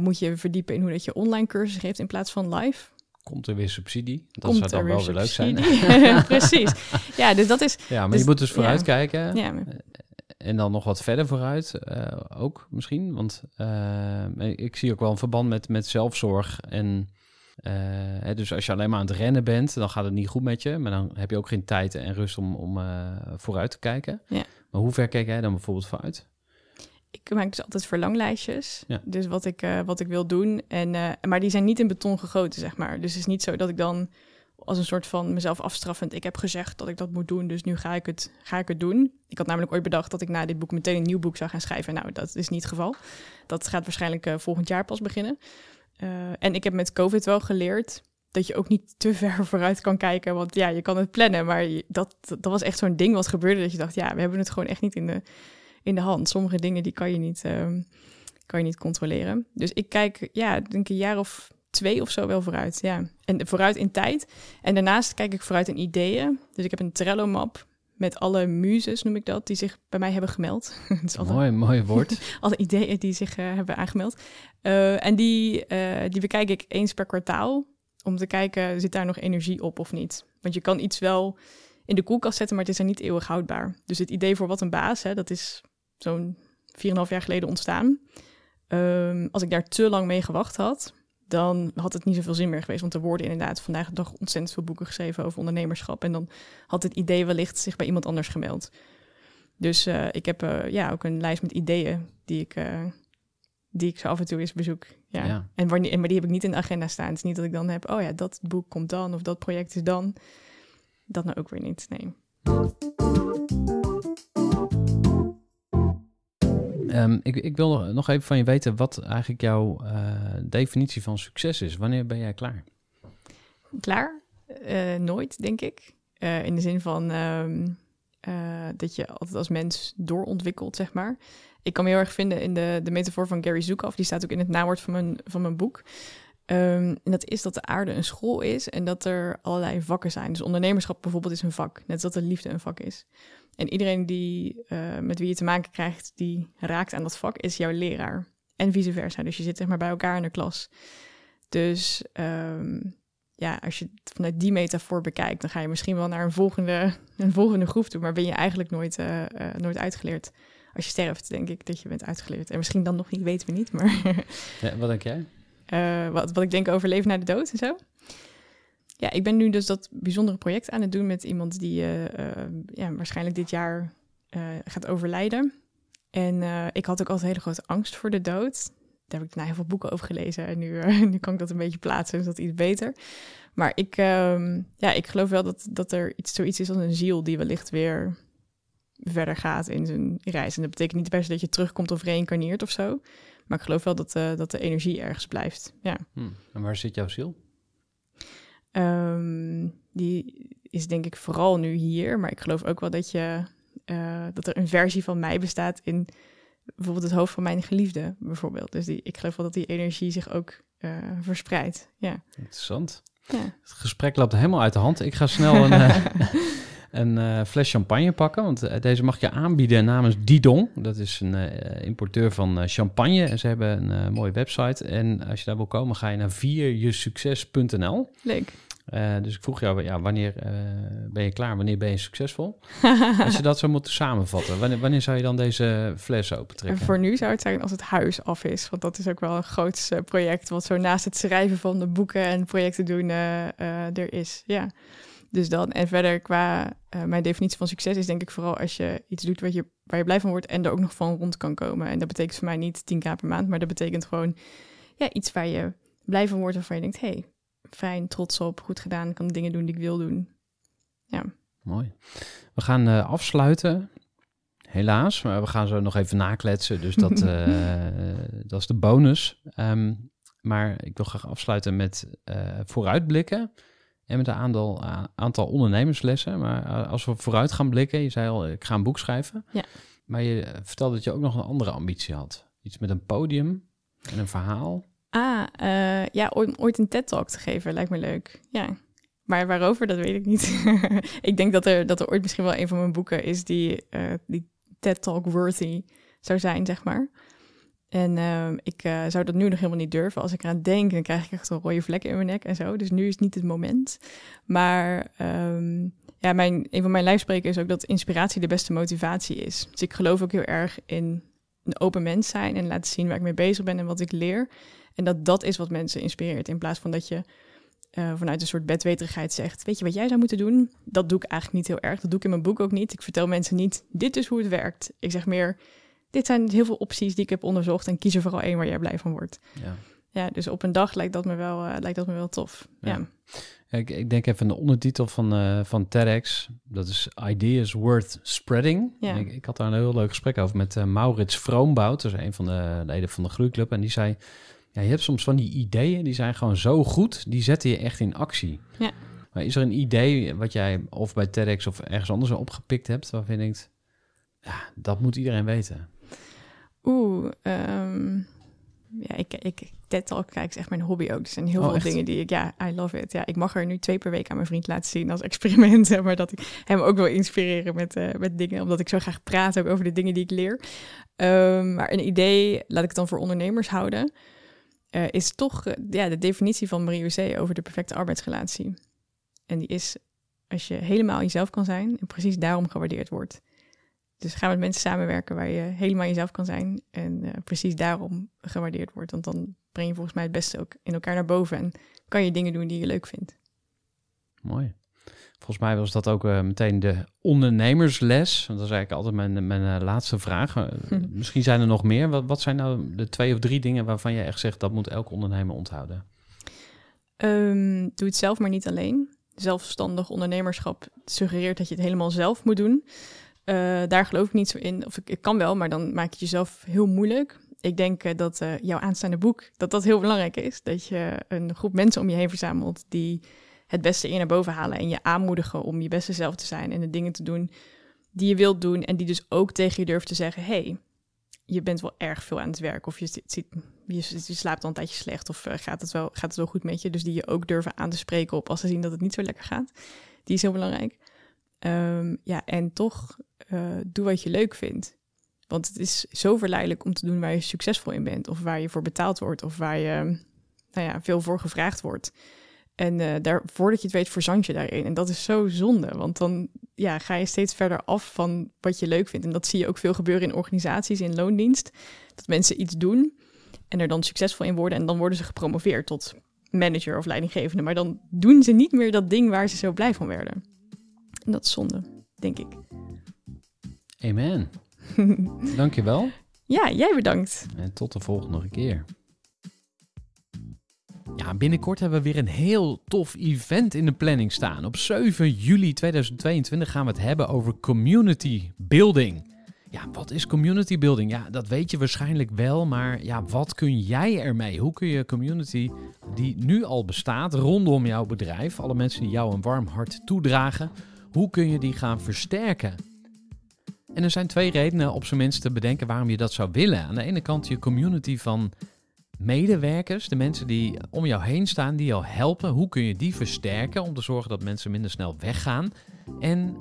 moet je verdiepen in hoe dat je online cursus geeft in plaats van live? Komt er weer subsidie? Dat Komt zou dan wel weer leuk zijn. Precies. Ja, dus dat is... Ja, maar Dus- je moet dus ja. vooruitkijken. Ja, En dan nog wat verder vooruit eh, ook misschien. Want eh, ik zie ook wel een verband met, met zelfzorg. En eh, hè, dus als je alleen maar aan het rennen bent, dan gaat het niet goed met je. Maar dan heb je ook geen tijd en rust om, om eh, vooruit te kijken. Ja. Maar hoe ver kijk jij dan bijvoorbeeld vooruit? Ik maak dus altijd verlanglijstjes. Ja. Dus wat ik, eh, wat ik wil doen. En, eh, maar die zijn niet in beton gegoten, zeg maar. Dus het is niet zo dat ik dan als een soort van mezelf afstraffend... ik heb gezegd dat ik dat moet doen, dus nu ga ik het, ga ik het doen. Ik had namelijk ooit bedacht dat ik na dit boek meteen een nieuw boek zou gaan schrijven. Nou, dat is niet het geval. Dat gaat waarschijnlijk eh, volgend jaar pas beginnen. En ik heb met COVID wel geleerd dat je ook niet te ver vooruit kan kijken. Want ja, je kan het plannen, maar dat, dat was echt zo'n ding wat gebeurde... dat je dacht, ja, we hebben het gewoon echt niet in de, in de hand. Sommige dingen die kan je niet, ehm, kan je niet controleren. Dus ik kijk, ja, denk een jaar of twee of zo wel vooruit. Ja. En vooruit in tijd. En daarnaast kijk ik vooruit in ideeën. Dus ik heb een Trello-map met alle muzes, noem ik dat, die zich bij mij hebben gemeld. Mooi, mooi woord. alle ideeën die zich eh, hebben aangemeld. Eh, en die, eh, die bekijk ik eens per kwartaal. Om te kijken, zit daar nog energie op of niet? Want je kan iets wel in de koelkast zetten, maar het is er niet eeuwig houdbaar. Dus het idee voor wat een baas, hè, dat is zo'n 4,5 jaar geleden ontstaan. Ehm, als ik daar te lang mee gewacht had, dan had het niet zoveel zin meer geweest. Want er worden inderdaad vandaag de dag ontzettend veel boeken geschreven over ondernemerschap. En dan had het idee wellicht zich bij iemand anders gemeld. Dus eh, ik heb eh, ja, ook een lijst met ideeën die ik, eh, die ik zo af en toe eens bezoek. Ja. Ja. En wanneer, en- maar die heb ik niet in de agenda staan. Het is niet dat ik dan heb, oh ja, dat boek komt dan of dat project is dan. Dat nou ook weer niet, nee. Ehm, ik, ik wil nog- even van je weten wat eigenlijk jouw eh, definitie van succes is. Wanneer ben jij klaar? Klaar? Eh, nooit, denk ik. Eh, in de zin van ehm, eh, dat je altijd als mens doorontwikkelt, zeg maar. Ik kan me heel erg vinden in de, de metafoor van Gary Zukav. Die staat ook in het nawoord van mijn, van mijn boek. Ehm, en dat is dat de aarde een school is en dat er allerlei vakken zijn. Dus ondernemerschap bijvoorbeeld is een vak. Net als dat de liefde een vak is. En iedereen die, eh, met wie je te maken krijgt, die raakt aan dat vak, is jouw leraar. En vice versa. Dus je zit zeg maar bij elkaar in de klas. Dus ehm, ja, als je het vanuit die metafoor bekijkt, dan ga je misschien wel naar een volgende, een volgende groep toe. Maar ben je eigenlijk nooit, eh, eh, nooit uitgeleerd. Als je sterft, denk ik dat je bent uitgeleerd. En misschien dan nog niet, weten we niet. Maar Ja, wat denk jij? Eh, wat, wat ik denk over leven na de dood en zo. Ja, ik ben nu dus dat bijzondere project aan het doen met iemand die eh, eh, ja, waarschijnlijk dit jaar gaat overlijden. En ik had ook altijd hele grote angst voor de dood. Daar heb ik daarna heel veel boeken over gelezen. En nu, nu kan ik dat een beetje plaatsen, dus dat iets beter. Maar ik, ehm, ja, ik geloof wel dat, dat er iets, zoiets is als een ziel die wellicht weer verder gaat in zijn reis. En dat betekent niet per se dat je terugkomt of reïncarneert of zo. Maar ik geloof wel dat, eh, dat de energie ergens blijft. Ja. Hm. En waar zit jouw ziel? Ehm, die is denk ik vooral nu hier. Maar ik geloof ook wel dat, je, eh, dat er een versie van mij bestaat in bijvoorbeeld het hoofd van mijn geliefde, bijvoorbeeld. Dus die, ik geloof wel dat die energie zich ook eh, verspreidt. Ja. Interessant. ja. Het gesprek loopt helemaal uit de hand. Ik ga snel een, een eh, fles champagne pakken. Want eh, deze mag je aanbieden namens Didon. Dat is een eh, importeur van champagne. En ze hebben een mooie website. En als je daar wil komen, ga je naar vierjesucces.nl. Leuk. Eh, dus ik vroeg jou, ja, wanneer ben je klaar? Wanneer ben je succesvol? als je dat zou moeten samenvatten, wanneer, wanneer zou je dan deze fles En opentrekken? voor nu zou het zijn als het huis af is. Want dat is ook wel een groot project. Wat zo naast het schrijven van de boeken en projecten doen er is. Ja. Dus dan. En verder qua eh, mijn definitie van succes is denk ik vooral als je iets doet wat je, waar je blij van wordt. En er ook nog van rond kan komen. En dat betekent voor mij niet 10k per maand. Maar dat betekent gewoon ja, iets waar je blij van wordt. Waarvan je denkt, hey, fijn, trots op, goed gedaan. Ik kan dingen doen die ik wil doen. Ja. Mooi. We gaan eh, afsluiten. Helaas, maar we gaan zo nog even nakletsen. Dus dat, eh, dat is de bonus. Ehm, maar ik wil graag afsluiten met vooruitblikken. En met een aantal, a- aantal ondernemerslessen. Maar eh, als we vooruit gaan blikken, je zei al, ik ga een boek schrijven. Ja. Maar je eh, vertelde dat je ook nog een andere ambitie had. Iets met een podium en een verhaal. Ah, eh, ja, ooit, ooit een TED-talk te geven lijkt me leuk. Ja. Maar waarover, dat weet ik niet. ik denk dat er, dat er ooit misschien wel een van mijn boeken is die, eh, die TED-talk worthy zou zijn, zeg maar. En ehm, ik eh, zou dat nu nog helemaal niet durven. Als ik eraan denk, dan krijg ik echt een rode vlek in mijn nek en zo. Dus nu is niet het moment. Maar ehm, ja, mijn, een van mijn lijfspreken is ook dat inspiratie de beste motivatie is. Dus ik geloof ook heel erg in een open mens zijn en laten zien waar ik mee bezig ben en wat ik leer. En dat dat is wat mensen inspireert. In plaats van dat je eh, vanuit een soort bedweterigheid zegt: Weet je wat jij zou moeten doen? Dat doe ik eigenlijk niet heel erg. Dat doe ik in mijn boek ook niet. Ik vertel mensen niet: Dit is hoe het werkt. Ik zeg meer: Dit zijn heel veel opties die ik heb onderzocht. En kies er vooral één waar jij blij van wordt. Ja. Ja, dus op een dag lijkt dat me wel, eh, lijkt dat me wel tof. Ja. Ik, ik denk even aan de ondertitel van, eh van TEDx. Dat is Ideas Worth Spreading. Ja. Ik, ik had daar een heel leuk gesprek over met eh, Maurits Vroombout. Dat is een van de leden van de Groeiclub. En die zei, ja, je hebt soms van die ideeën, die zijn gewoon zo goed. Die zetten je echt in actie. Ja. Maar is er een idee wat jij of bij TEDx of ergens anders opgepikt hebt... waarvan je denkt, ja, dat moet iedereen weten. Oeh, ehm, ja, ik, ik, TED Talk is echt mijn hobby ook. Er zijn heel Oh, veel echt? dingen die ik, ja, I love it. Ja, ik mag er nu twee per week aan mijn vriend laten zien als experiment, maar dat ik hem ook wil inspireren met, eh, met dingen, omdat ik zo graag praat ook over de dingen die ik leer. Ehm, maar een idee, laat ik het dan voor ondernemers houden, eh, is toch eh, ja, de definitie van Marie Ouzé over de perfecte arbeidsrelatie. En die is als je helemaal jezelf kan zijn en precies daarom gewaardeerd wordt. Dus ga met mensen samenwerken waar je helemaal jezelf kan zijn en eh, precies daarom gewaardeerd wordt. Want dan breng je volgens mij het beste ook in elkaar naar boven en kan je dingen doen die je leuk vindt. Mooi. Volgens mij was dat ook eh, meteen de ondernemersles. Want dat is eigenlijk altijd mijn, mijn eh, laatste vraag. Hm. Misschien zijn er nog meer. Wat, wat zijn nou de twee of drie dingen waarvan je echt zegt... dat moet elke ondernemer onthouden? Ehm, doe het zelf, maar niet alleen. Zelfstandig ondernemerschap suggereert dat je het helemaal zelf moet doen. Eh, daar geloof ik niet zo in. Of ik, kan wel, maar dan maak je jezelf heel moeilijk. Ik denk eh, dat eh, jouw aanstaande boek, dat dat heel belangrijk is. Dat je een groep mensen om je heen verzamelt die het beste in naar boven halen en je aanmoedigen om je beste zelf te zijn en de dingen te doen die je wilt doen. En die dus ook tegen je durven te zeggen, hey, je bent wel erg veel aan het werk. Of je, zit- je, je slaapt al een tijdje slecht. Of gaat, het wel, gaat het wel goed met je. Dus die je ook durven aan te spreken op als ze zien dat het niet zo lekker gaat. Die is heel belangrijk. Ehm, ja, en toch eh, doe wat je leuk vindt. Want het is zo verleidelijk om te doen waar je succesvol in bent. Of waar je voor betaald wordt. Of waar je nou ja, veel voor gevraagd wordt. En eh, daar, voordat je het weet, verzand je daarin. En dat is zo zonde. Want dan ja, ga je steeds verder af van wat je leuk vindt. En dat zie je ook veel gebeuren in organisaties, in loondienst. Dat mensen iets doen en er dan succesvol in worden. En dan worden ze gepromoveerd tot manager of leidinggevende. Maar dan doen ze niet meer dat ding waar ze zo blij van werden. En dat is zonde, denk ik. Amen. Dankjewel. Ja, jij bedankt. En tot de volgende keer. Ja, binnenkort hebben we weer een heel tof event in de planning staan. Op 7 juli 2022 gaan we het hebben over community building. Ja, wat is community building? Ja, dat weet je waarschijnlijk wel, maar ja, wat kun jij ermee? Hoe kun je community die nu al bestaat rondom jouw bedrijf, alle mensen die jou een warm hart toedragen, hoe kun je die gaan versterken? En er zijn twee redenen op zijn minst te bedenken waarom je dat zou willen. Aan de ene kant je community van medewerkers, de mensen die om jou heen staan, die jou helpen, hoe kun je die versterken om te zorgen dat mensen minder snel weggaan? En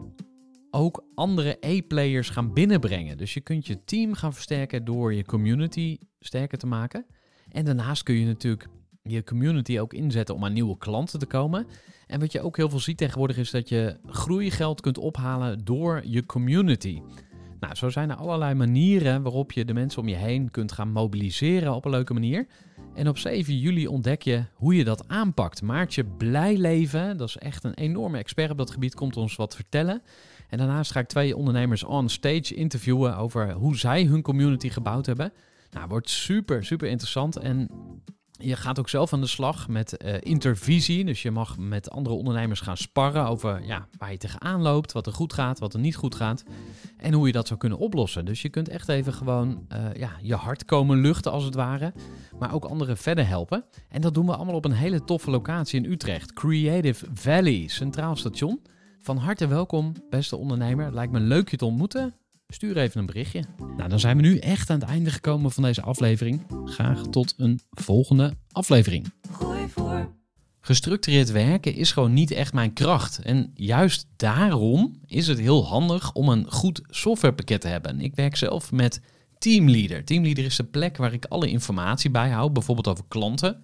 ook andere E-players gaan binnenbrengen. Dus je kunt je team gaan versterken door je community sterker te maken. En daarnaast kun je natuurlijk je community ook inzetten om aan nieuwe klanten te komen. En wat je ook heel veel ziet tegenwoordig is dat je groeigeld kunt ophalen door je community. Nou, zo zijn er allerlei manieren waarop je de mensen om je heen kunt gaan mobiliseren op een leuke manier. En op 7 juli ontdek je hoe je dat aanpakt. Maartje Blijleven, dat is echt een enorme expert op dat gebied, komt ons wat vertellen. En daarnaast ga ik twee ondernemers on stage interviewen over hoe zij hun community gebouwd hebben. Nou, wordt super, super interessant. En je gaat ook zelf aan de slag met uh, intervisie. Dus je mag met andere ondernemers gaan sparren over ja, waar je tegenaan loopt, wat er goed gaat, wat er niet goed gaat. En hoe je dat zou kunnen oplossen. Dus je kunt echt even gewoon uh, ja, je hart komen luchten als het ware. Maar ook anderen verder helpen. En dat doen we allemaal op een hele toffe locatie in Utrecht. Creative Valley, Centraal Station. Van harte welkom, beste ondernemer. Lijkt me leuk je te ontmoeten. Stuur even een berichtje. Nou, dan zijn we nu echt aan het einde gekomen van deze aflevering. Graag tot een volgende aflevering. Gooi voor. Gestructureerd werken is gewoon niet echt mijn kracht. En juist daarom is het heel handig om een goed softwarepakket te hebben. Ik werk zelf met Teamleader. Teamleader is de plek waar ik alle informatie bijhoud, bijvoorbeeld over klanten